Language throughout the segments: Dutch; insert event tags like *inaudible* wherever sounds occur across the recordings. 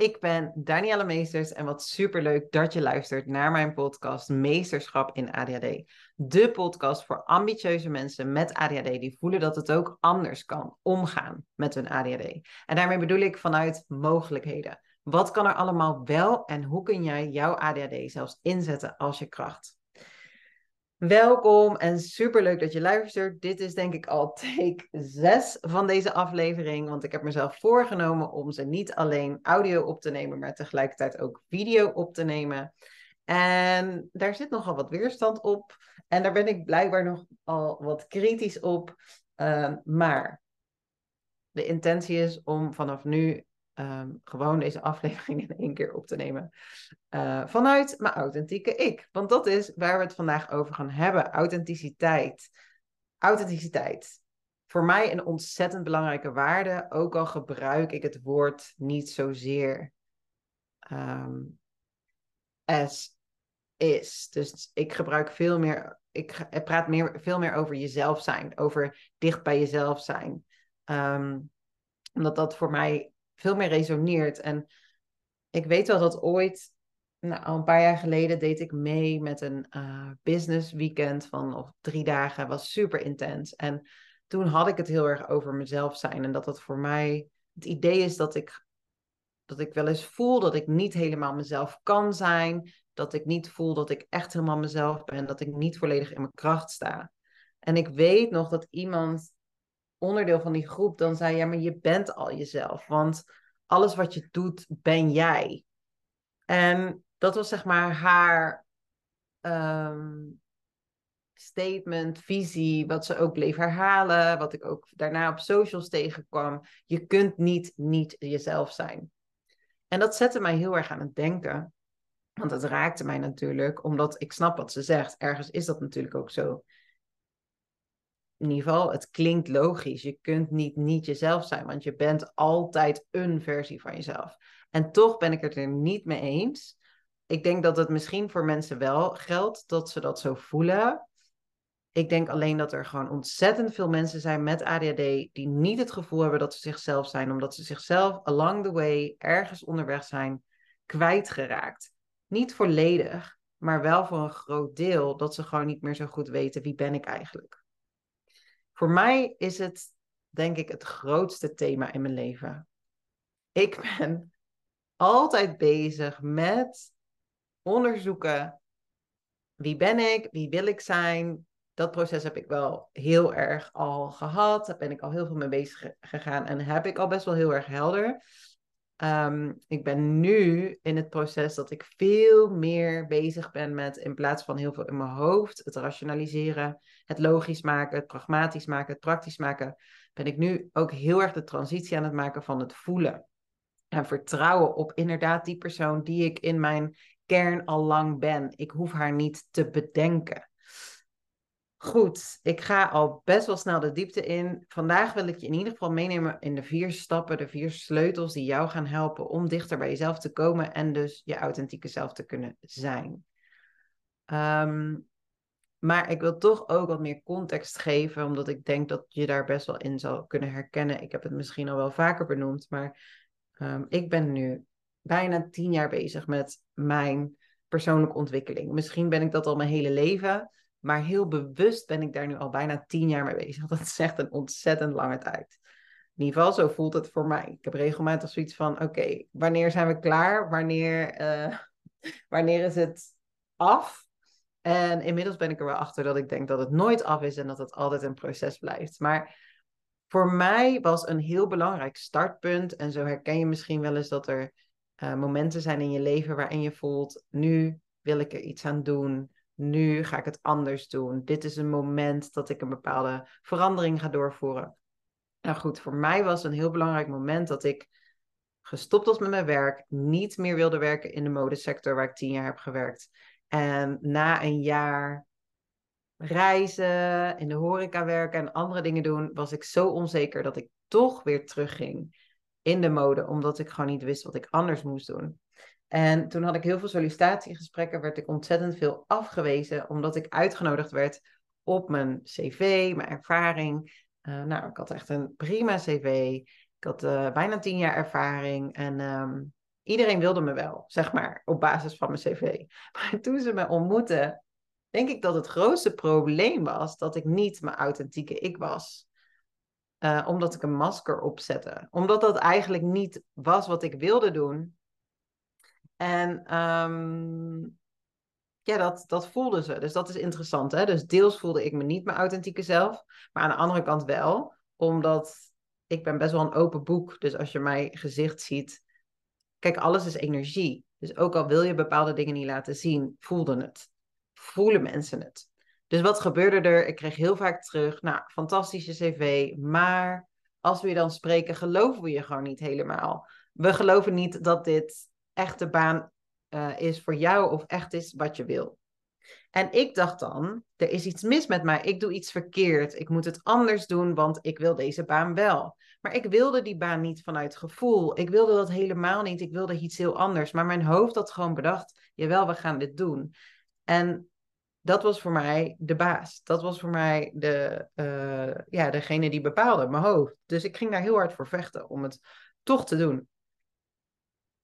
Ik ben Danielle Meesters en wat superleuk dat je luistert naar mijn podcast Meesterschap in ADHD. De podcast voor ambitieuze mensen met ADHD die voelen dat het ook anders kan omgaan met hun ADHD. En daarmee bedoel ik vanuit mogelijkheden. Wat kan er allemaal wel en hoe kun jij jouw ADHD zelfs inzetten als je kracht? Welkom en superleuk dat je luistert. Dit is denk ik al *laughs* take 6 van deze aflevering, want ik heb mezelf voorgenomen om ze niet alleen audio op te nemen, maar tegelijkertijd ook video op te nemen. En daar zit nogal wat weerstand op en daar ben ik blijkbaar nog al wat kritisch op. Uh, maar de intentie is om vanaf nu Ehm, gewoon deze aflevering in één keer op te nemen. Uh, vanuit mijn authentieke ik. Want dat is waar we het vandaag over gaan hebben. Authenticiteit. Authenticiteit. Voor mij een ontzettend belangrijke waarde. Ook al gebruik ik het woord niet zozeer um, as is. Dus ik gebruik veel meer. Ik praat meer, veel meer over jezelf zijn. Over dicht bij jezelf zijn. Um, omdat dat voor mij veel meer resoneert. En ik weet wel dat ooit, nou, een paar jaar geleden, deed ik mee met een uh, business weekend van of drie dagen. was super intens. En toen had ik het heel erg over mezelf zijn. En dat dat voor mij het idee is dat ik, dat ik wel eens voel dat ik niet helemaal mezelf kan zijn. Dat ik niet voel dat ik echt helemaal mezelf ben. Dat ik niet volledig in mijn kracht sta. En ik weet nog dat iemand onderdeel van die groep dan zei, ja, maar je bent al jezelf. Want alles wat je doet, ben jij. En dat was zeg maar haar ehm, statement, visie, wat ze ook bleef herhalen, wat ik ook daarna op socials tegenkwam. Je kunt niet niet jezelf zijn. En dat zette mij heel erg aan het denken. Want het raakte mij natuurlijk, omdat ik snap wat ze zegt. Ergens is dat natuurlijk ook zo in ieder geval, het klinkt logisch. Je kunt niet niet jezelf zijn, want je bent altijd een versie van jezelf. En toch ben ik het er niet mee eens. Ik denk dat het misschien voor mensen wel geldt dat ze dat zo voelen. Ik denk alleen dat er gewoon ontzettend veel mensen zijn met ADHD die niet het gevoel hebben dat ze zichzelf zijn, omdat ze zichzelf along the way ergens onderweg zijn kwijtgeraakt. Niet volledig, maar wel voor een groot deel dat ze gewoon niet meer zo goed weten wie ben ik eigenlijk. Voor mij is het, denk ik, het grootste thema in mijn leven. Ik ben altijd bezig met onderzoeken. Wie ben ik? Wie wil ik zijn? Dat proces heb ik wel heel erg al gehad. Daar ben ik al heel veel mee bezig gegaan en heb ik al best wel heel erg helder. Um, ik ben nu in het proces dat ik veel meer bezig ben met, in plaats van heel veel in mijn hoofd, het rationaliseren, het logisch maken, het pragmatisch maken, het praktisch maken, ben ik nu ook heel erg de transitie aan het maken van het voelen. En vertrouwen op inderdaad die persoon die ik in mijn kern al lang ben. Ik hoef haar niet te bedenken. Goed, ik ga al best wel snel de diepte in. Vandaag wil ik je in ieder geval meenemen in de vier stappen, de vier sleutels die jou gaan helpen om dichter bij jezelf te komen en dus je authentieke zelf te kunnen zijn. Ehm, maar ik wil toch ook wat meer context geven, omdat ik denk dat je daar best wel in zal kunnen herkennen. Ik heb het misschien al wel vaker benoemd, maar um, ik ben nu bijna tien jaar bezig met mijn persoonlijke ontwikkeling. Misschien ben ik dat al mijn hele leven. Maar heel bewust ben ik daar nu al bijna tien jaar mee bezig. Dat is echt een ontzettend lange tijd. In ieder geval, zo voelt het voor mij. Ik heb regelmatig zoiets van: oké, wanneer zijn we klaar? Wanneer, uh, *laughs* wanneer is het af? En inmiddels ben ik er wel achter dat ik denk dat het nooit af is en dat het altijd een proces blijft. Maar voor mij was een heel belangrijk startpunt. En zo herken je misschien wel eens dat er uh, momenten zijn in je leven waarin je voelt: nu wil ik er iets aan doen nu ga ik het anders doen. Dit is een moment dat ik een bepaalde verandering ga doorvoeren. Nou goed, voor mij was een heel belangrijk moment dat ik gestopt was met mijn werk, niet meer wilde werken in de modesector waar ik tien jaar heb gewerkt. En na een jaar reizen, in de horeca werken en andere dingen doen, was ik zo onzeker dat ik toch weer terugging in de mode, omdat ik gewoon niet wist wat ik anders moest doen. En toen had ik heel veel sollicitatiegesprekken, werd ik ontzettend veel afgewezen, omdat ik uitgenodigd werd op mijn cv, mijn ervaring. Uh, nou, ik had echt een prima cv. Ik had uh, bijna tien jaar ervaring. En um, Iedereen wilde me wel, zeg maar, op basis van mijn cv. *laughs* Maar toen ze me ontmoetten, denk ik dat het grootste probleem was dat ik niet mijn authentieke ik was. Uh, omdat ik een masker opzette. Omdat dat eigenlijk niet was wat ik wilde doen. En um, ja, dat, dat voelden ze. Dus dat is interessant. Hè? Dus deels voelde ik me niet mijn authentieke zelf. Maar aan de andere kant wel. Omdat ik ben best wel een open boek. Dus als je mijn gezicht ziet. Kijk, alles is energie. Dus ook al wil je bepaalde dingen niet laten zien, voelden het. Voelen mensen het. Dus wat gebeurde er? Ik kreeg heel vaak terug, nou, fantastische cv, maar als we je dan spreken, geloven we je gewoon niet helemaal. We geloven niet dat dit echt de baan uh, is voor jou of echt is wat je wil. En ik dacht dan, er is iets mis met mij, ik doe iets verkeerd, ik moet het anders doen, want ik wil deze baan wel. Maar ik wilde die baan niet vanuit gevoel, ik wilde dat helemaal niet, ik wilde iets heel anders. Maar mijn hoofd had gewoon bedacht, jawel, we gaan dit doen. En dat was voor mij de baas. Dat was voor mij de, uh, ja, degene die bepaalde, mijn hoofd. Dus ik ging daar heel hard voor vechten om het toch te doen.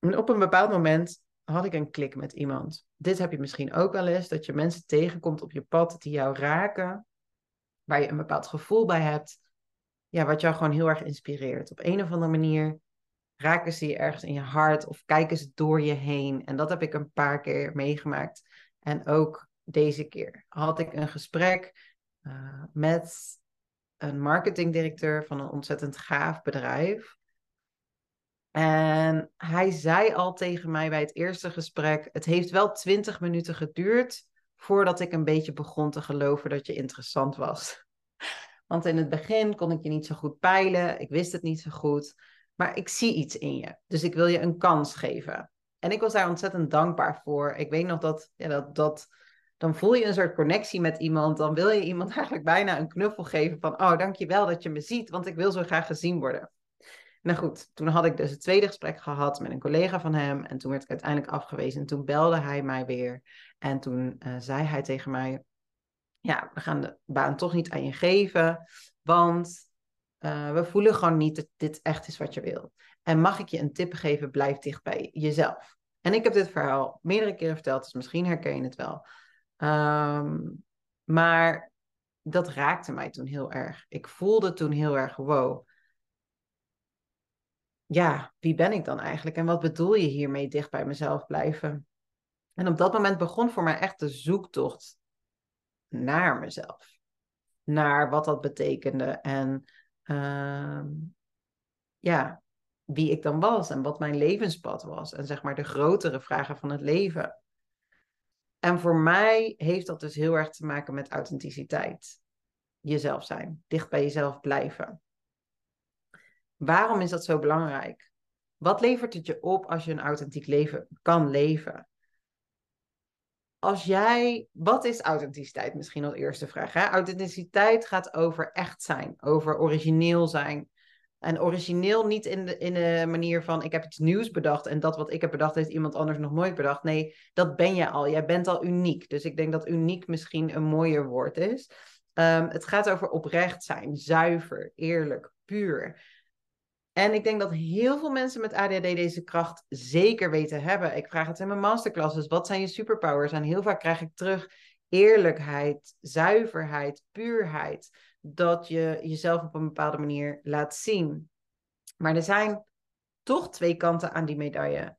Op een bepaald moment had ik een klik met iemand. Dit heb je misschien ook wel eens, dat je mensen tegenkomt op je pad die jou raken, waar je een bepaald gevoel bij hebt, ja, wat jou gewoon heel erg inspireert. Op een of andere manier raken ze je ergens in je hart of kijken ze door je heen. En dat heb ik een paar keer meegemaakt. En ook deze keer had ik een gesprek uh, met een marketingdirecteur van een ontzettend gaaf bedrijf. En hij zei al tegen mij bij het eerste gesprek: Het heeft wel twintig minuten geduurd voordat ik een beetje begon te geloven dat je interessant was. *laughs* Want in het begin kon ik je niet zo goed peilen, ik wist het niet zo goed, maar ik zie iets in je. Dus ik wil je een kans geven. En ik was daar ontzettend dankbaar voor. Ik weet nog dat, ja, dat, dat dan voel je een soort connectie met iemand. Dan wil je iemand *laughs* eigenlijk bijna een knuffel geven van, oh, dankjewel dat je me ziet, want ik wil zo graag gezien worden. Nou goed, toen had ik dus het tweede gesprek gehad met een collega van hem. En toen werd ik uiteindelijk afgewezen. En toen belde hij mij weer. En toen uh, zei hij tegen mij: Ja, we gaan de baan toch niet aan je geven. Want uh, we voelen gewoon niet dat dit echt is wat je wil. En mag ik je een tip geven? Blijf dicht bij jezelf. En ik heb dit verhaal meerdere keren verteld, dus misschien herken je het wel. Um, maar dat raakte mij toen heel erg. Ik voelde toen heel erg: wow ja, wie ben ik dan eigenlijk en wat bedoel je hiermee dicht bij mezelf blijven? En op dat moment begon voor mij echt de zoektocht naar mezelf. Naar wat dat betekende en uh, ja, wie ik dan was en wat mijn levenspad was. En zeg maar de grotere vragen van het leven. En voor mij heeft dat dus heel erg te maken met authenticiteit. Jezelf zijn, dicht bij jezelf blijven. Waarom is dat zo belangrijk? Wat levert het je op als je een authentiek leven kan leven? Als jij, wat is authenticiteit? Misschien als eerste vraag. Hè? Authenticiteit gaat over echt zijn, over origineel zijn. En origineel niet in de, in de manier van ik heb iets nieuws bedacht en dat wat ik heb bedacht heeft iemand anders nog nooit bedacht. Nee, dat ben je al. Jij bent al uniek. Dus ik denk dat uniek misschien een mooier woord is. Um, het gaat over oprecht zijn, zuiver, eerlijk, puur. En ik denk dat heel veel mensen met ADHD deze kracht zeker weten hebben. Ik vraag het in mijn masterclasses. Wat zijn je superpowers? En heel vaak krijg ik terug eerlijkheid, zuiverheid, puurheid. Dat je jezelf op een bepaalde manier laat zien. Maar er zijn toch twee kanten aan die medaille.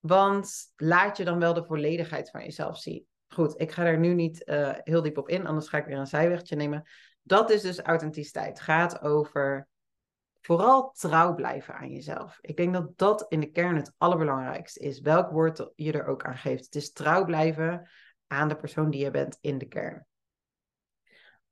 Want laat je dan wel de volledigheid van jezelf zien. Goed, ik ga er nu niet uh, heel diep op in, anders ga ik weer een zijwegje nemen. Dat is dus authenticiteit. Gaat over vooral trouw blijven aan jezelf. Ik denk dat dat in de kern het allerbelangrijkste is. Welk woord je er ook aan geeft. Het is trouw blijven aan de persoon die je bent in de kern.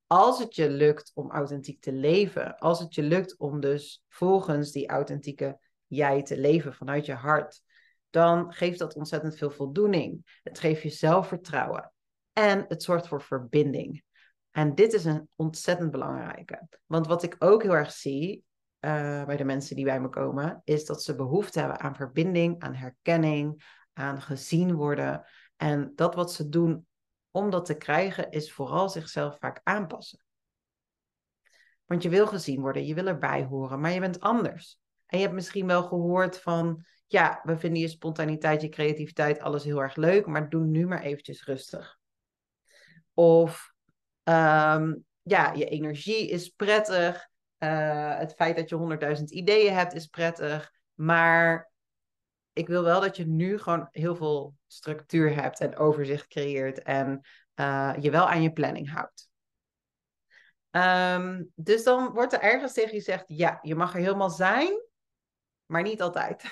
Als het je lukt om authentiek te leven, als het je lukt om dus volgens die authentieke jij te leven vanuit je hart, dan geeft dat ontzettend veel voldoening. Het geeft je zelfvertrouwen en het zorgt voor verbinding. En dit is een ontzettend belangrijke. Want wat ik ook heel erg zie, uh, bij de mensen die bij me komen, is dat ze behoefte hebben aan verbinding, aan herkenning, aan gezien worden. En dat wat ze doen om dat te krijgen, is vooral zichzelf vaak aanpassen. Want je wil gezien worden, je wil erbij horen, maar je bent anders. En je hebt misschien wel gehoord van, ja, we vinden je spontaniteit, je creativiteit, alles heel erg leuk, maar doe nu maar eventjes rustig. Of ehm, ja, je energie is prettig. Uh, het feit dat je honderdduizend ideeën hebt is prettig. Maar ik wil wel dat je nu gewoon heel veel structuur hebt en overzicht creëert en uh, je wel aan je planning houdt. Um, dus dan wordt er ergens tegen je gezegd, ja, je mag er helemaal zijn, maar niet altijd.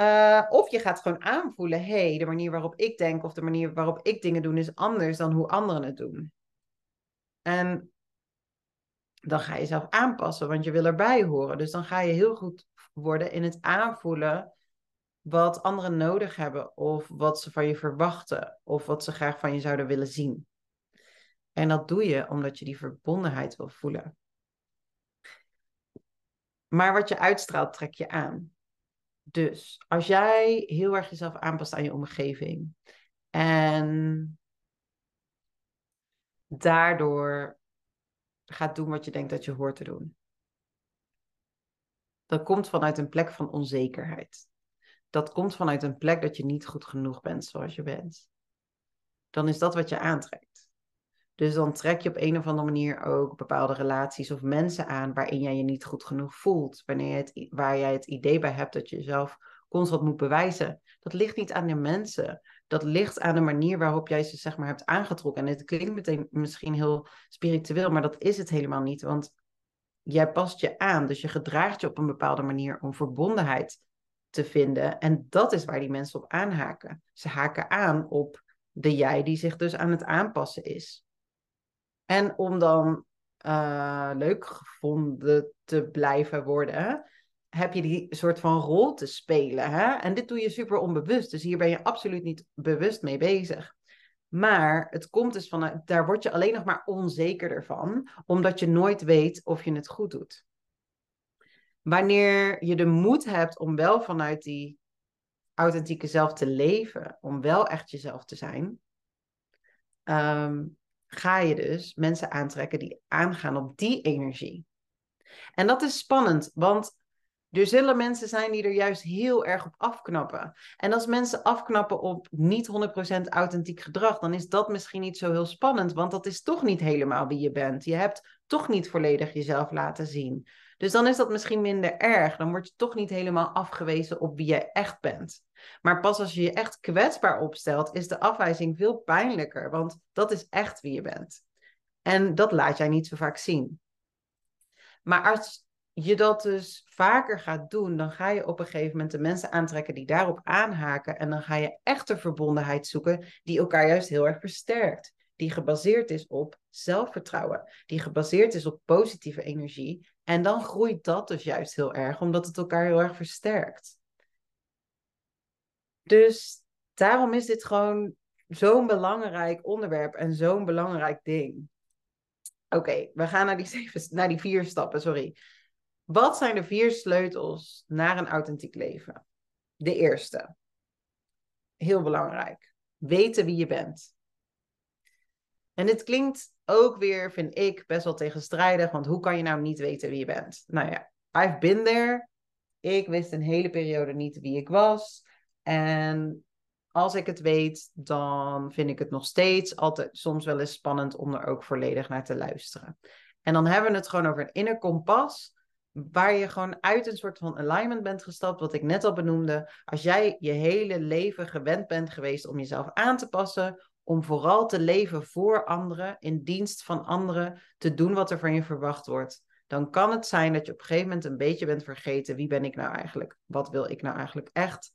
Uh, of je gaat gewoon aanvoelen, hé, hey, de manier waarop ik denk of de manier waarop ik dingen doe is anders dan hoe anderen het doen. En dan ga je zelf aanpassen, want je wil erbij horen. Dus dan ga je heel goed worden in het aanvoelen wat anderen nodig hebben, of wat ze van je verwachten, of wat ze graag van je zouden willen zien. En dat doe je omdat je die verbondenheid wil voelen. Maar wat je uitstraalt, trek je aan. Dus als jij heel erg jezelf aanpast aan je omgeving en daardoor gaat doen wat je denkt dat je hoort te doen, dat komt vanuit een plek van onzekerheid. Dat komt vanuit een plek dat je niet goed genoeg bent zoals je bent. Dan is dat wat je aantrekt. Dus dan trek je op een of andere manier ook bepaalde relaties of mensen aan waarin jij je niet goed genoeg voelt. Wanneer je het, waar jij het idee bij hebt dat je jezelf constant moet bewijzen. Dat ligt niet aan de mensen. Dat ligt aan de manier waarop jij ze zeg maar hebt aangetrokken. En het klinkt meteen misschien heel spiritueel, maar dat is het helemaal niet. Want jij past je aan. Dus je gedraagt je op een bepaalde manier om verbondenheid te vinden. En dat is waar die mensen op aanhaken. Ze haken aan op de jij die zich dus aan het aanpassen is. En om dan uh, leuk gevonden te blijven worden, heb je die soort van rol te spelen. Hè? En dit doe je super onbewust. Dus hier ben je absoluut niet bewust mee bezig. Maar het komt dus van, daar word je alleen nog maar onzekerder van, omdat je nooit weet of je het goed doet. Wanneer je de moed hebt om wel vanuit die authentieke zelf te leven, om wel echt jezelf te zijn, ehm, ga je dus mensen aantrekken die aangaan op die energie. En dat is spannend, want er zullen mensen zijn die er juist heel erg op afknappen. En als mensen afknappen op niet 100% authentiek gedrag, dan is dat misschien niet zo heel spannend, want dat is toch niet helemaal wie je bent. Je hebt toch niet volledig jezelf laten zien. Dus dan is dat misschien minder erg. Dan word je toch niet helemaal afgewezen op wie jij echt bent. Maar pas als je je echt kwetsbaar opstelt, is de afwijzing veel pijnlijker, want dat is echt wie je bent. En dat laat jij niet zo vaak zien. Maar als je dat dus vaker gaat doen, dan ga je op een gegeven moment de mensen aantrekken die daarop aanhaken. En dan ga je echte verbondenheid zoeken die elkaar juist heel erg versterkt. Die gebaseerd is op zelfvertrouwen. Die gebaseerd is op positieve energie. En dan groeit dat dus juist heel erg, omdat het elkaar heel erg versterkt. Dus daarom is dit gewoon zo'n belangrijk onderwerp en zo'n belangrijk ding. Oké, we gaan naar die, zeven, naar die vier stappen, sorry. Wat zijn de vier sleutels naar een authentiek leven? De eerste. Heel belangrijk. Weten wie je bent. En dit klinkt ook weer, vind ik, best wel tegenstrijdig. Want hoe kan je nou niet weten wie je bent? Nou ja, I've been there. Ik wist een hele periode niet wie ik was. En als ik het weet, dan vind ik het nog steeds altijd soms wel eens spannend om er ook volledig naar te luisteren. En dan hebben we het gewoon over een inner kompas, waar je gewoon uit een soort van alignment bent gestapt, wat ik net al benoemde. Als jij je hele leven gewend bent geweest om jezelf aan te passen, om vooral te leven voor anderen, in dienst van anderen, te doen wat er van je verwacht wordt, dan kan het zijn dat je op een gegeven moment een beetje bent vergeten wie ben ik nou eigenlijk? Wat wil ik nou eigenlijk echt?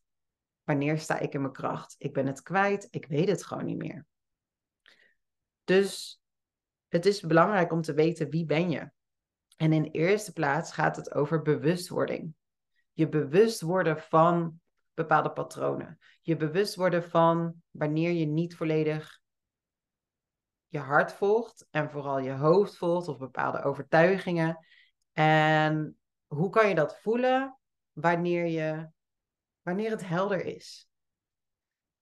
Wanneer sta ik in mijn kracht? Ik ben het kwijt, ik weet het gewoon niet meer. Dus het is belangrijk om te weten wie ben je. En in eerste plaats gaat het over bewustwording. Je bewust worden van bepaalde patronen. Je bewust worden van wanneer je niet volledig je hart volgt en vooral je hoofd volgt of bepaalde overtuigingen. En hoe kan je dat voelen wanneer je wanneer het helder is.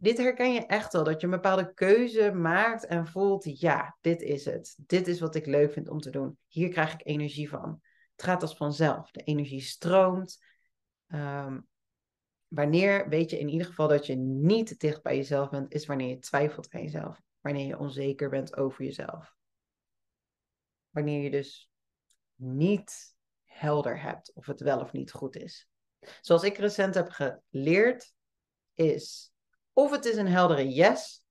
Dit herken je echt wel, dat je een bepaalde keuze maakt en voelt, ja, dit is het. Dit is wat ik leuk vind om te doen. Hier krijg ik energie van. Het gaat als vanzelf. De energie stroomt. Ehm, wanneer weet je in ieder geval dat je niet dicht bij jezelf bent, is wanneer je twijfelt aan jezelf. Wanneer je onzeker bent over jezelf. Wanneer je dus niet helder hebt of het wel of niet goed is. Zoals ik recent heb geleerd, is of het is een heldere yes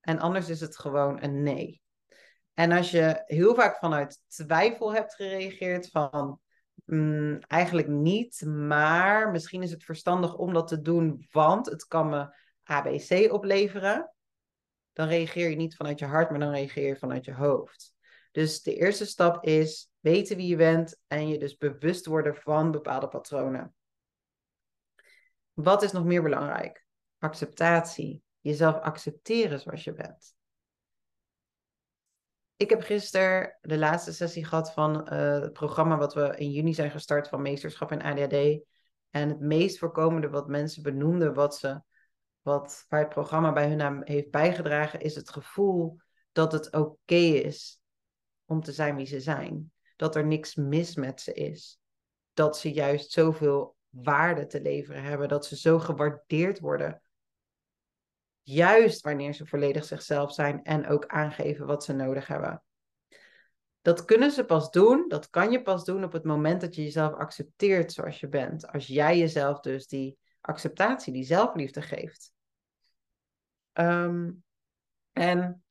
en anders is het gewoon een nee. En als je heel vaak vanuit twijfel hebt gereageerd van mm, eigenlijk niet, maar misschien is het verstandig om dat te doen, want het kan me ABC opleveren, dan reageer je niet vanuit je hart, maar dan reageer je vanuit je hoofd. Dus de eerste stap is weten wie je bent en je dus bewust worden van bepaalde patronen. Wat is nog meer belangrijk? Acceptatie. Jezelf accepteren zoals je bent. Ik heb gisteren de laatste sessie gehad van uh, het programma wat we in juni zijn gestart van meesterschap in ADHD. En het meest voorkomende wat mensen benoemden, wat ze, wat, waar het programma bij hun naam heeft bijgedragen, is het gevoel dat het oké is om te zijn wie ze zijn. Dat er niks mis met ze is. Dat ze juist zoveel waarde te leveren hebben, dat ze zo gewaardeerd worden. Juist wanneer ze volledig zichzelf zijn en ook aangeven wat ze nodig hebben. Dat kunnen ze pas doen, dat kan je pas doen op het moment dat je jezelf accepteert zoals je bent. Als jij jezelf dus die acceptatie, die zelfliefde geeft. Ehm, en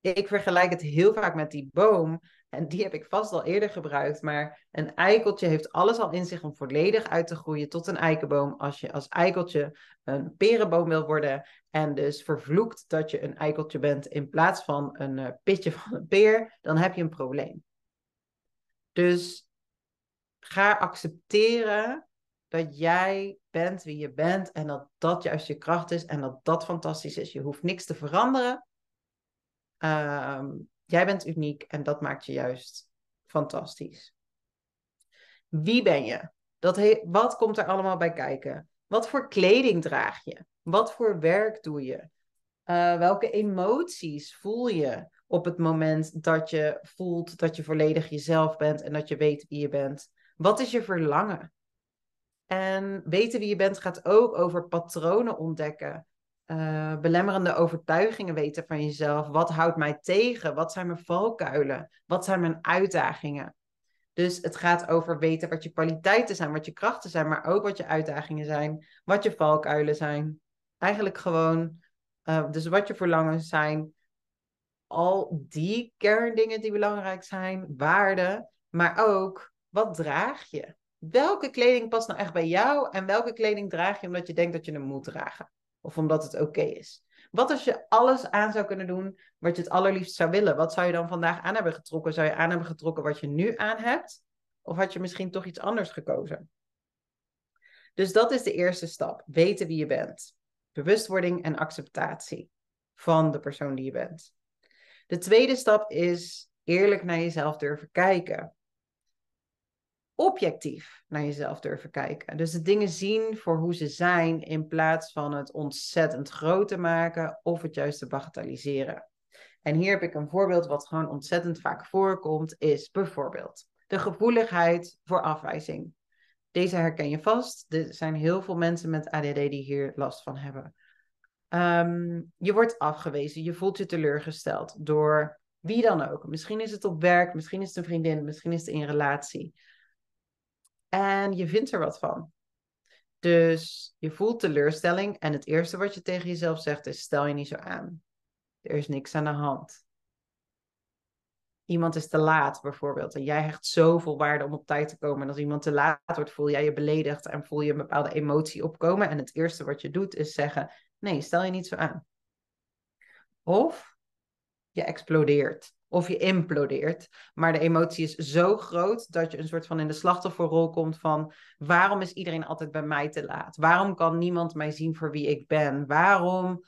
ik vergelijk het heel vaak met die boom. En die heb ik vast al eerder gebruikt. Maar een eikeltje heeft alles al in zich om volledig uit te groeien tot een eikenboom. Als je als eikeltje een perenboom wil worden. En dus vervloekt dat je een eikeltje bent in plaats van een uh, pitje van een peer. Dan heb je een probleem. Dus ga accepteren dat jij bent wie je bent. En dat dat juist je kracht is. En dat dat fantastisch is. Je hoeft niks te veranderen. Ehm, jij bent uniek en dat maakt je juist fantastisch. Wie ben je? Dat wat komt er allemaal bij kijken? Wat voor kleding draag je? Wat voor werk doe je? Uh, welke emoties voel je op het moment dat je voelt dat je volledig jezelf bent en dat je weet wie je bent? Wat is je verlangen? En weten wie je bent gaat ook over patronen ontdekken. Uh, belemmerende overtuigingen weten van jezelf. Wat houdt mij tegen? Wat zijn mijn valkuilen? Wat zijn mijn uitdagingen? Dus het gaat over weten wat je kwaliteiten zijn, wat je krachten zijn, maar ook wat je uitdagingen zijn, wat je valkuilen zijn. Eigenlijk gewoon, uh, dus wat je verlangens zijn. Al die kerndingen die belangrijk zijn, waarden, maar ook wat draag je? Welke kleding past nou echt bij jou en welke kleding draag je omdat je denkt dat je hem moet dragen? Of omdat het oké is. Wat als je alles aan zou kunnen doen wat je het allerliefst zou willen? Wat zou je dan vandaag aan hebben getrokken? Zou je aan hebben getrokken wat je nu aan hebt? Of had je misschien toch iets anders gekozen? Dus dat is de eerste stap. Weten wie je bent. Bewustwording en acceptatie van de persoon die je bent. De tweede stap is eerlijk naar jezelf durven kijken objectief naar jezelf durven kijken. Dus de dingen zien voor hoe ze zijn in plaats van het ontzettend groot te maken of het juist te bagatelliseren. En hier heb ik een voorbeeld wat gewoon ontzettend vaak voorkomt, is bijvoorbeeld de gevoeligheid voor afwijzing. Deze herken je vast. Er zijn heel veel mensen met ADD die hier last van hebben. Ehm, je wordt afgewezen, je voelt je teleurgesteld door wie dan ook. Misschien is het op werk, misschien is het een vriendin, misschien is het in relatie. En je vindt er wat van. Dus je voelt teleurstelling en het eerste wat je tegen jezelf zegt is: stel je niet zo aan. Er is niks aan de hand. Iemand is te laat bijvoorbeeld en jij hecht zoveel waarde om op tijd te komen. En als iemand te laat wordt, voel jij je beledigd en voel je een bepaalde emotie opkomen. En het eerste wat je doet is zeggen: nee, stel je niet zo aan. Of je explodeert of je implodeert. Maar de emotie is zo groot dat je een soort van in de slachtofferrol komt van waarom is iedereen altijd bij mij te laat? Waarom kan niemand mij zien voor wie ik ben? Waarom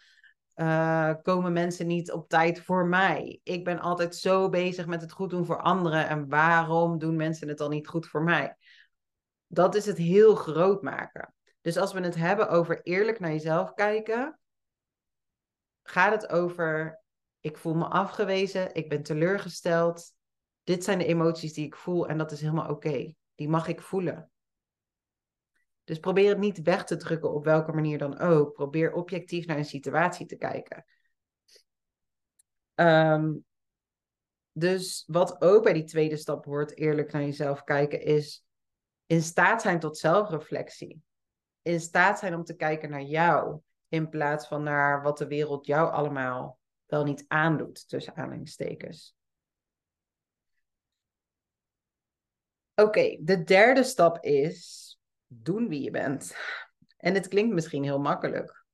uh, komen mensen niet op tijd voor mij? Ik ben altijd zo bezig met het goed doen voor anderen en waarom doen mensen het dan niet goed voor mij? Dat is het heel groot maken. Dus als we het hebben over eerlijk naar jezelf kijken, gaat het over ik voel me afgewezen, ik ben teleurgesteld. dit zijn de emoties die ik voel en dat is helemaal oké. Die mag ik voelen. Dus probeer het niet weg te drukken op welke manier dan ook. Probeer objectief naar een situatie te kijken. Ehm, dus wat ook bij die tweede stap hoort, eerlijk naar jezelf kijken, is in staat zijn tot zelfreflectie. In staat zijn om te kijken naar jou, in plaats van naar wat de wereld jou allemaal wel niet aandoet, tussen aanhalingstekens. Oké, de derde stap is doen wie je bent. En het klinkt misschien heel makkelijk,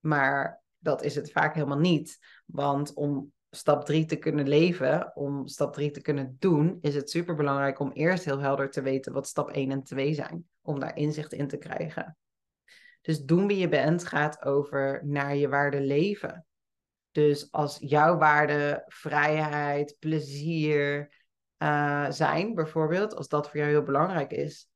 maar dat is het vaak helemaal niet. Want om stap drie te kunnen leven, om stap drie te kunnen doen, is het super belangrijk om eerst heel helder te weten wat stap 1 en 2 zijn. Om daar inzicht in te krijgen. Dus doen wie je bent gaat over naar je waarde leven. Dus als jouw waarde vrijheid, plezier uh, zijn, bijvoorbeeld, als dat voor jou heel belangrijk is,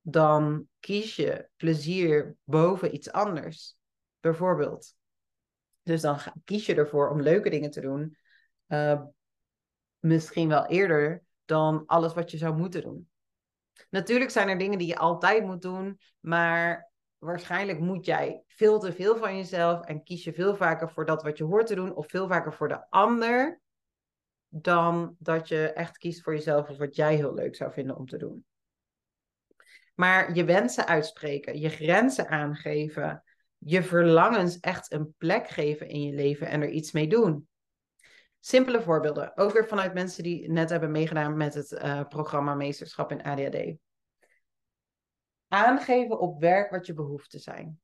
dan kies je plezier boven iets anders. Bijvoorbeeld. Dus dan kies je ervoor om leuke dingen te doen. Uh, misschien wel eerder dan alles wat je zou moeten doen. Natuurlijk zijn er dingen die je altijd moet doen, maar waarschijnlijk moet jij veel te veel van jezelf en kies je veel vaker voor dat wat je hoort te doen of veel vaker voor de ander dan dat je echt kiest voor jezelf of wat jij heel leuk zou vinden om te doen. Maar je wensen uitspreken, je grenzen aangeven, je verlangens echt een plek geven in je leven en er iets mee doen. Simpele voorbeelden, ook weer vanuit mensen die net hebben meegedaan met het uh, programma Meesterschap in ADHD. Aangeven op werk wat je behoeften zijn.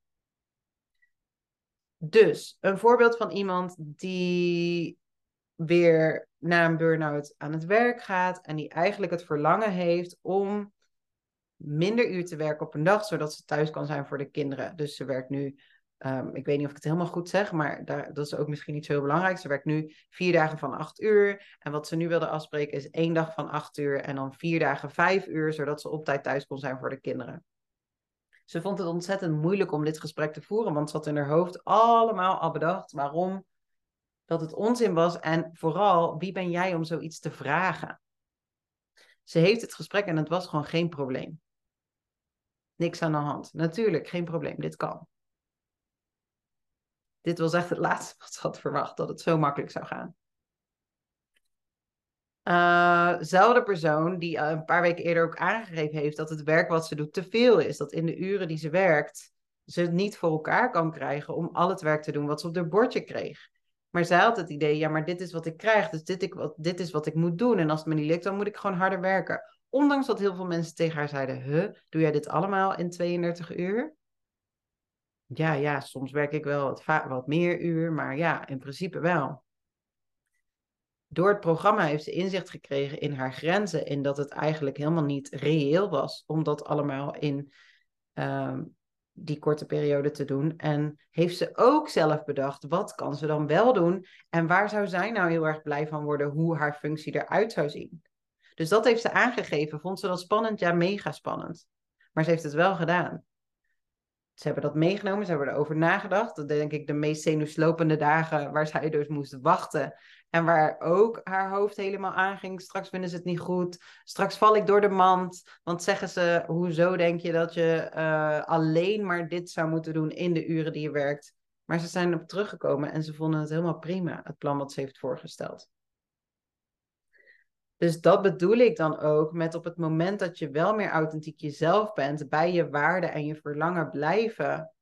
Dus een voorbeeld van iemand die weer na een burn-out aan het werk gaat en die eigenlijk het verlangen heeft om minder uur te werken op een dag, zodat ze thuis kan zijn voor de kinderen. Dus ze werkt nu, um, ik weet niet of ik het helemaal goed zeg, maar daar, dat is ook misschien niet zo heel belangrijk. Ze werkt nu vier dagen van acht uur. En wat ze nu wilde afspreken is één dag van acht uur en dan vier dagen vijf uur, zodat ze op tijd thuis kon zijn voor de kinderen. Ze vond het ontzettend moeilijk om dit gesprek te voeren, want ze had in haar hoofd allemaal al bedacht waarom dat het onzin was en vooral wie ben jij om zoiets te vragen. Ze heeft het gesprek en het was gewoon geen probleem. Niks aan de hand. Natuurlijk, geen probleem, dit kan. Dit was echt het *laughs* laatste wat ze had verwacht, dat het zo makkelijk zou gaan. Uh, zelfde persoon die een paar weken eerder ook aangegeven heeft dat het werk wat ze doet te veel is. Dat in de uren die ze werkt, ze het niet voor elkaar kan krijgen om al het werk te doen wat ze op haar bordje kreeg. Maar zij had het idee, ja, maar dit is wat ik krijg, dus dit, ik, wat, dit is wat ik moet doen. En als het me niet lukt, dan moet ik gewoon harder werken. Ondanks dat heel veel mensen tegen haar zeiden, huh, doe jij dit allemaal in 32 uur? Ja, ja, soms werk ik wel wat, wat meer uur, maar ja, in principe wel. Door het programma heeft ze inzicht gekregen in haar grenzen, in dat het eigenlijk helemaal niet reëel was om dat allemaal in ehm, die korte periode te doen. En heeft ze ook zelf bedacht, wat kan ze dan wel doen? En waar zou zij nou heel erg blij van worden hoe haar functie eruit zou zien? Dus dat heeft ze aangegeven. Vond ze dat spannend? Ja, mega spannend. Maar ze heeft het wel gedaan. Ze hebben dat meegenomen, ze hebben erover nagedacht. Dat denk ik de meest zenuwslopende dagen waar zij dus moest wachten. En waar ook haar hoofd helemaal aanging. Straks vinden ze het niet goed. Straks val ik door de mand. Want zeggen ze, hoezo denk je dat je eh, alleen maar dit zou moeten doen in de uren die je werkt? Maar ze zijn op teruggekomen en ze vonden het helemaal prima, het plan wat ze heeft voorgesteld. Dus dat bedoel ik dan ook met op het moment dat je wel meer authentiek jezelf bent, bij je waarden en je verlangen blijven,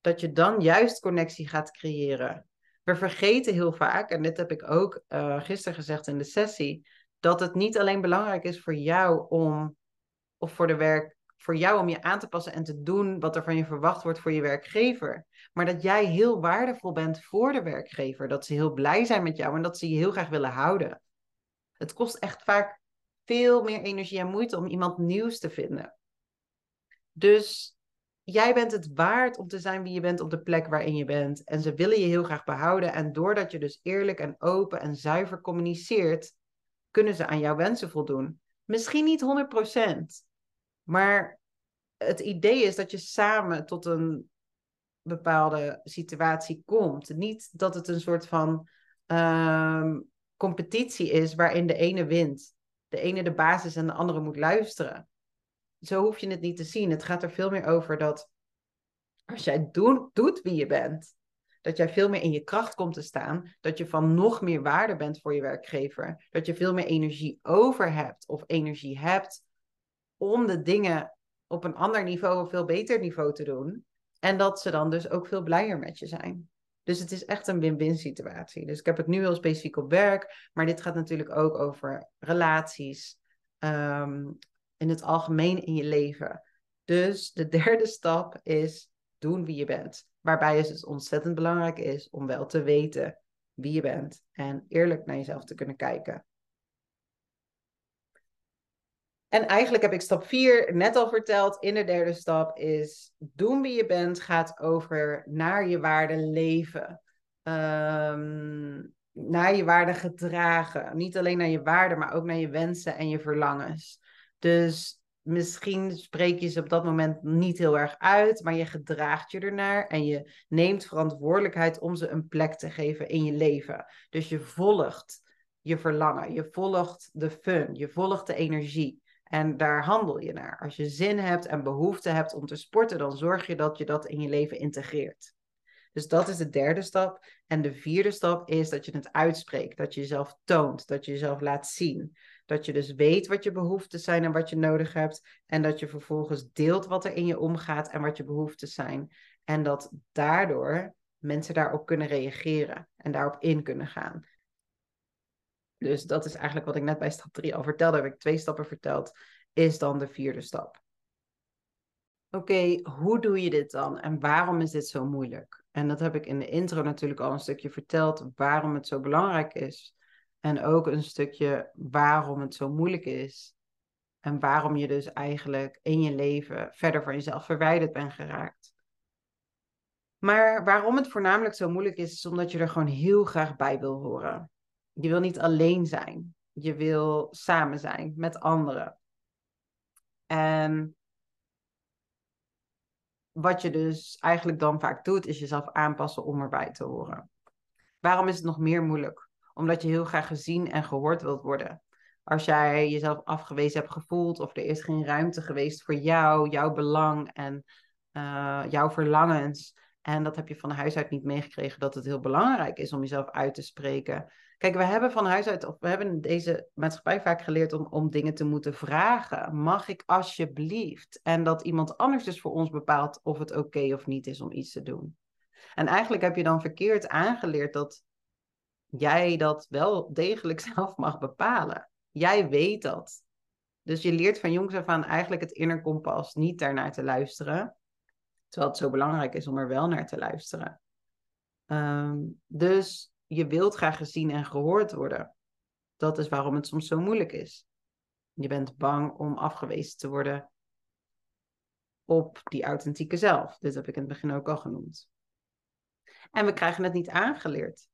dat je dan juist connectie gaat creëren. We vergeten heel vaak, en dit heb ik ook uh, gisteren gezegd in de sessie, dat het niet alleen belangrijk is voor jou om, of voor de werk, voor jou om je aan te passen en te doen wat er van je verwacht wordt voor je werkgever. Maar dat jij heel waardevol bent voor de werkgever. Dat ze heel blij zijn met jou en dat ze je heel graag willen houden. Het kost echt vaak veel meer energie en moeite om iemand nieuws te vinden. Dus jij bent het waard om te zijn wie je bent op de plek waarin je bent. En ze willen je heel graag behouden. En doordat je dus eerlijk en open en zuiver communiceert, kunnen ze aan jouw wensen voldoen. Misschien niet 100%, maar het idee is dat je samen tot een bepaalde situatie komt. Niet dat het een soort van ehm, competitie is waarin de ene wint, de ene de basis en de andere moet luisteren. Zo hoef je het niet te zien. Het gaat er veel meer over dat als jij doet wie je bent, dat jij veel meer in je kracht komt te staan, dat je van nog meer waarde bent voor je werkgever, dat je veel meer energie over hebt of energie hebt om de dingen op een ander niveau, een veel beter niveau te doen. En dat ze dan dus ook veel blijer met je zijn. Dus het is echt een win-win situatie. Dus ik heb het nu heel specifiek op werk, maar dit gaat natuurlijk ook over relaties, ehm, in het algemeen in je leven. Dus de *laughs* derde stap is doen wie je bent. Waarbij het dus ontzettend belangrijk is om wel te weten wie je bent en eerlijk naar jezelf te kunnen kijken. En eigenlijk heb ik stap 4 net al verteld. In de derde stap is doen wie je bent gaat over naar je waarde leven. Um, naar je waarde gedragen. Niet alleen naar je waarde, maar ook naar je wensen en je verlangens. Dus misschien spreek je ze op dat moment niet heel erg uit, maar je gedraagt je ernaar en je neemt verantwoordelijkheid om ze een plek te geven in je leven. Dus je volgt je verlangen, je volgt de fun, je volgt de energie. En daar handel je naar. Als je zin hebt en behoefte hebt om te sporten, dan zorg je dat je dat in je leven integreert. Dus dat is de derde stap. En de vierde stap is dat je het uitspreekt, dat je jezelf toont, dat je jezelf laat zien. Dat je dus weet wat je behoeften zijn en wat je nodig hebt. En dat je vervolgens deelt wat er in je omgaat en wat je behoeften zijn. En dat daardoor mensen daarop kunnen reageren en daarop in kunnen gaan. Dus dat is eigenlijk wat ik net bij stap 3 al vertelde. Heb ik twee stappen verteld. Is dan de vierde stap. Oké, hoe doe je dit dan en waarom is dit zo moeilijk? En dat heb ik in de intro natuurlijk al een stukje verteld, waarom het zo belangrijk is. En ook een stukje waarom het zo moeilijk is. En waarom je dus eigenlijk in je leven verder van jezelf verwijderd bent geraakt. Maar waarom het voornamelijk zo moeilijk is, is omdat je er gewoon heel graag bij wil horen. Je wil niet alleen zijn. Je wil samen zijn met anderen. En wat je dus eigenlijk dan vaak doet, is jezelf aanpassen om erbij te horen. Waarom is het nog meer moeilijk? Omdat je heel graag gezien en gehoord wilt worden. Als jij jezelf afgewezen hebt gevoeld of er is geen ruimte geweest voor jou, jouw belang en uh, jouw verlangens. En dat heb je van huis uit niet meegekregen dat het heel belangrijk is om jezelf uit te spreken. Kijk, we hebben van huis uit, of we hebben in deze maatschappij vaak geleerd om, om dingen te moeten vragen. Mag ik alsjeblieft? En dat iemand anders dus voor ons bepaalt of het oké of niet is om iets te doen. En eigenlijk heb je dan verkeerd aangeleerd dat jij dat wel degelijk *laughs* zelf mag bepalen. Jij weet dat. Dus je leert van jongs af aan eigenlijk het inner kompas niet daarnaar te luisteren. Terwijl het zo belangrijk is om er wel naar te luisteren. Ehm, dus je wilt graag gezien en gehoord worden. Dat is waarom het soms zo moeilijk is. Je bent bang om afgewezen te worden op die authentieke zelf. Dit heb ik in het begin ook al genoemd. En we krijgen het niet aangeleerd.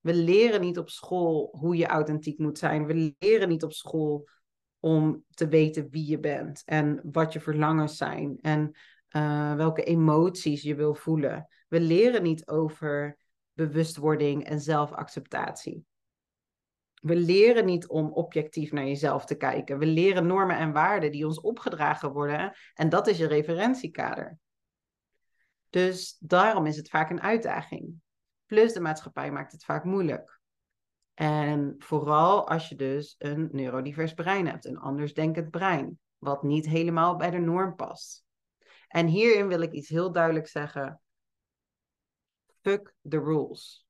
We leren niet op school hoe je authentiek moet zijn. We leren niet op school om te weten wie je bent en wat je verlangens zijn en uh, welke emoties je wil voelen. We leren niet over bewustwording en zelfacceptatie. We leren niet om objectief naar jezelf te kijken. We leren normen en waarden die ons opgedragen worden en dat is je referentiekader. Dus daarom is het vaak een uitdaging. Plus de maatschappij maakt het vaak moeilijk. En vooral als je dus een neurodivers brein hebt, een andersdenkend brein, wat niet helemaal bij de norm past. En hierin wil ik iets heel duidelijk zeggen. Fuck the rules.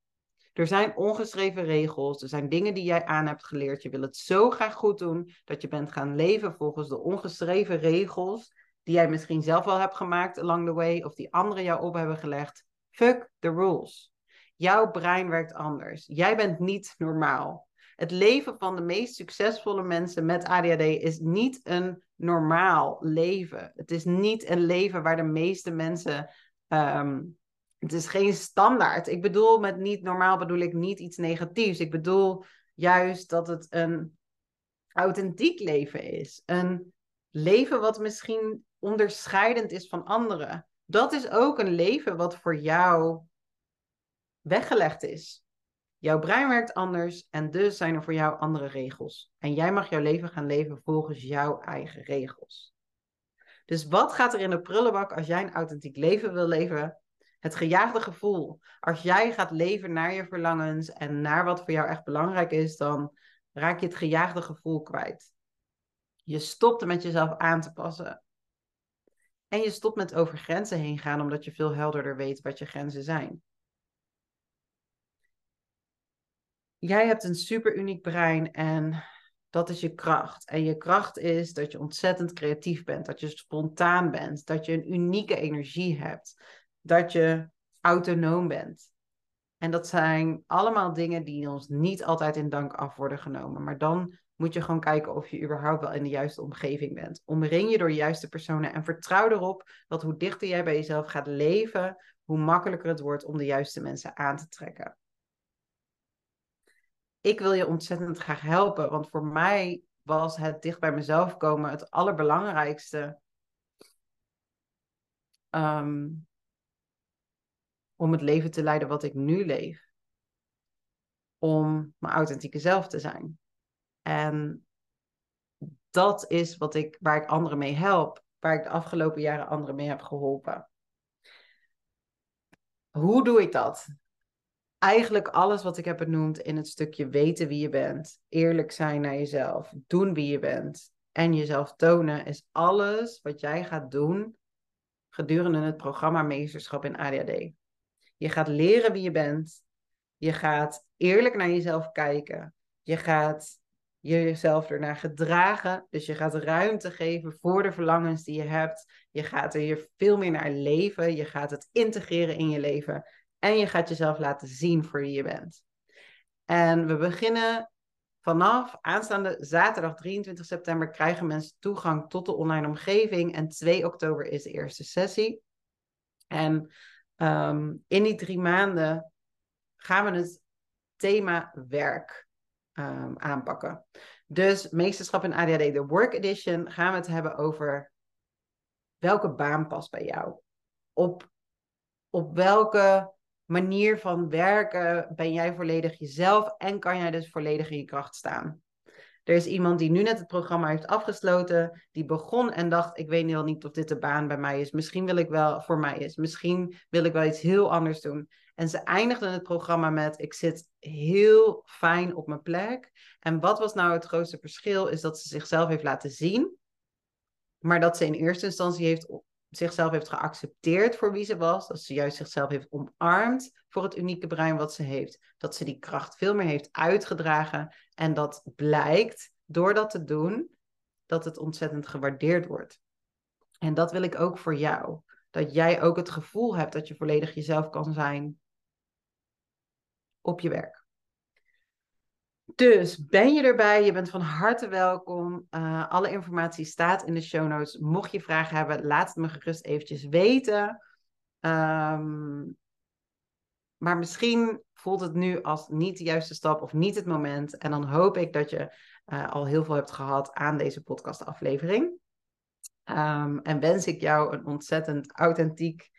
Er zijn ongeschreven regels, er zijn dingen die jij aan hebt geleerd. Je wil het zo graag goed doen dat je bent gaan leven volgens de ongeschreven regels die jij misschien zelf al hebt gemaakt along the way of die anderen jou op hebben gelegd. Fuck the rules. Jouw brein werkt anders. Jij bent niet normaal. Het leven van de meest succesvolle mensen met ADHD is niet een normaal leven. Het is niet een leven waar de meeste mensen. Ehm, het is geen standaard. Ik bedoel met niet normaal bedoel ik niet iets negatiefs. Ik bedoel juist dat het een authentiek leven is. Een leven wat misschien onderscheidend is van anderen. Dat is ook een leven wat voor jou weggelegd is. Jouw brein werkt anders en dus zijn er voor jou andere regels. En jij mag jouw leven gaan leven volgens jouw eigen regels. Dus wat gaat er in de prullenbak als jij een authentiek leven wil leven? Het gejaagde gevoel. Als jij gaat leven naar je verlangens en naar wat voor jou echt belangrijk is, dan raak je het gejaagde gevoel kwijt. Je stopt met jezelf aan te passen. En je stopt met over grenzen heen gaan, omdat je veel helderder weet wat je grenzen zijn. Jij hebt een super uniek brein en dat is je kracht. En je kracht is dat je ontzettend creatief bent, dat je spontaan bent, dat je een unieke energie hebt, dat je autonoom bent. En dat zijn allemaal dingen die ons niet altijd in dank af worden genomen. Maar dan moet je gewoon kijken of je überhaupt wel in de juiste omgeving bent. Omring je door de juiste personen en vertrouw erop dat hoe dichter jij bij jezelf gaat leven, hoe makkelijker het wordt om de juiste mensen aan te trekken. Ik wil je ontzettend graag helpen, want voor mij was het dicht bij mezelf komen het allerbelangrijkste. Ehm, om het leven te leiden wat ik nu leef. Om mijn authentieke zelf te zijn. En dat is wat ik, waar ik anderen mee help, waar ik de afgelopen jaren anderen mee heb geholpen. Hoe doe ik dat? Eigenlijk alles wat ik heb benoemd in het stukje weten wie je bent, eerlijk zijn naar jezelf, doen wie je bent en jezelf tonen, is alles wat jij gaat doen gedurende het programma Meesterschap in ADHD. Je gaat leren wie je bent. Je gaat eerlijk naar jezelf kijken. Je gaat jezelf ernaar gedragen. Dus je gaat ruimte geven voor de verlangens die je hebt. Je gaat er hier veel meer naar leven. Je gaat het integreren in je leven. En je gaat jezelf laten zien voor wie je bent. En we beginnen vanaf aanstaande zaterdag 23 september krijgen mensen toegang tot de online omgeving. En 2 oktober is de eerste sessie. En Ehm, in die drie maanden gaan we het thema werk um, aanpakken. Dus meesterschap in ADHD, de Work Edition, gaan we het hebben over welke baan past bij jou. Op, op welke manier van werken ben jij volledig jezelf en kan jij dus volledig in je kracht staan. Er is iemand die nu net het programma heeft afgesloten, die begon en dacht: Ik weet wel niet of dit de baan bij mij is. Misschien wil ik wel voor mij is. Misschien wil ik wel iets heel anders doen. En ze eindigde het programma met: Ik zit heel fijn op mijn plek. En wat was nou het grootste verschil? Is dat ze zichzelf heeft laten zien, maar dat ze in eerste instantie heeft zichzelf heeft geaccepteerd voor wie ze was. Dat ze juist zichzelf heeft omarmd voor het unieke brein wat ze heeft. Dat ze die kracht veel meer heeft uitgedragen. En dat blijkt door dat te doen, dat het ontzettend gewaardeerd wordt. En dat wil ik ook voor jou. Dat jij ook het gevoel hebt dat je volledig jezelf kan zijn op je werk. Dus ben je erbij? Je bent van harte welkom. Uh, alle informatie staat in de show notes. Mocht je vragen hebben, laat het me gerust eventjes weten. Um, maar misschien voelt het nu als niet de juiste stap of niet het moment. En dan hoop ik dat je uh, al heel veel hebt gehad aan deze podcastaflevering. Um, en wens ik jou een ontzettend authentiek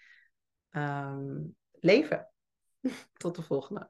um, leven. *laughs* Tot de volgende.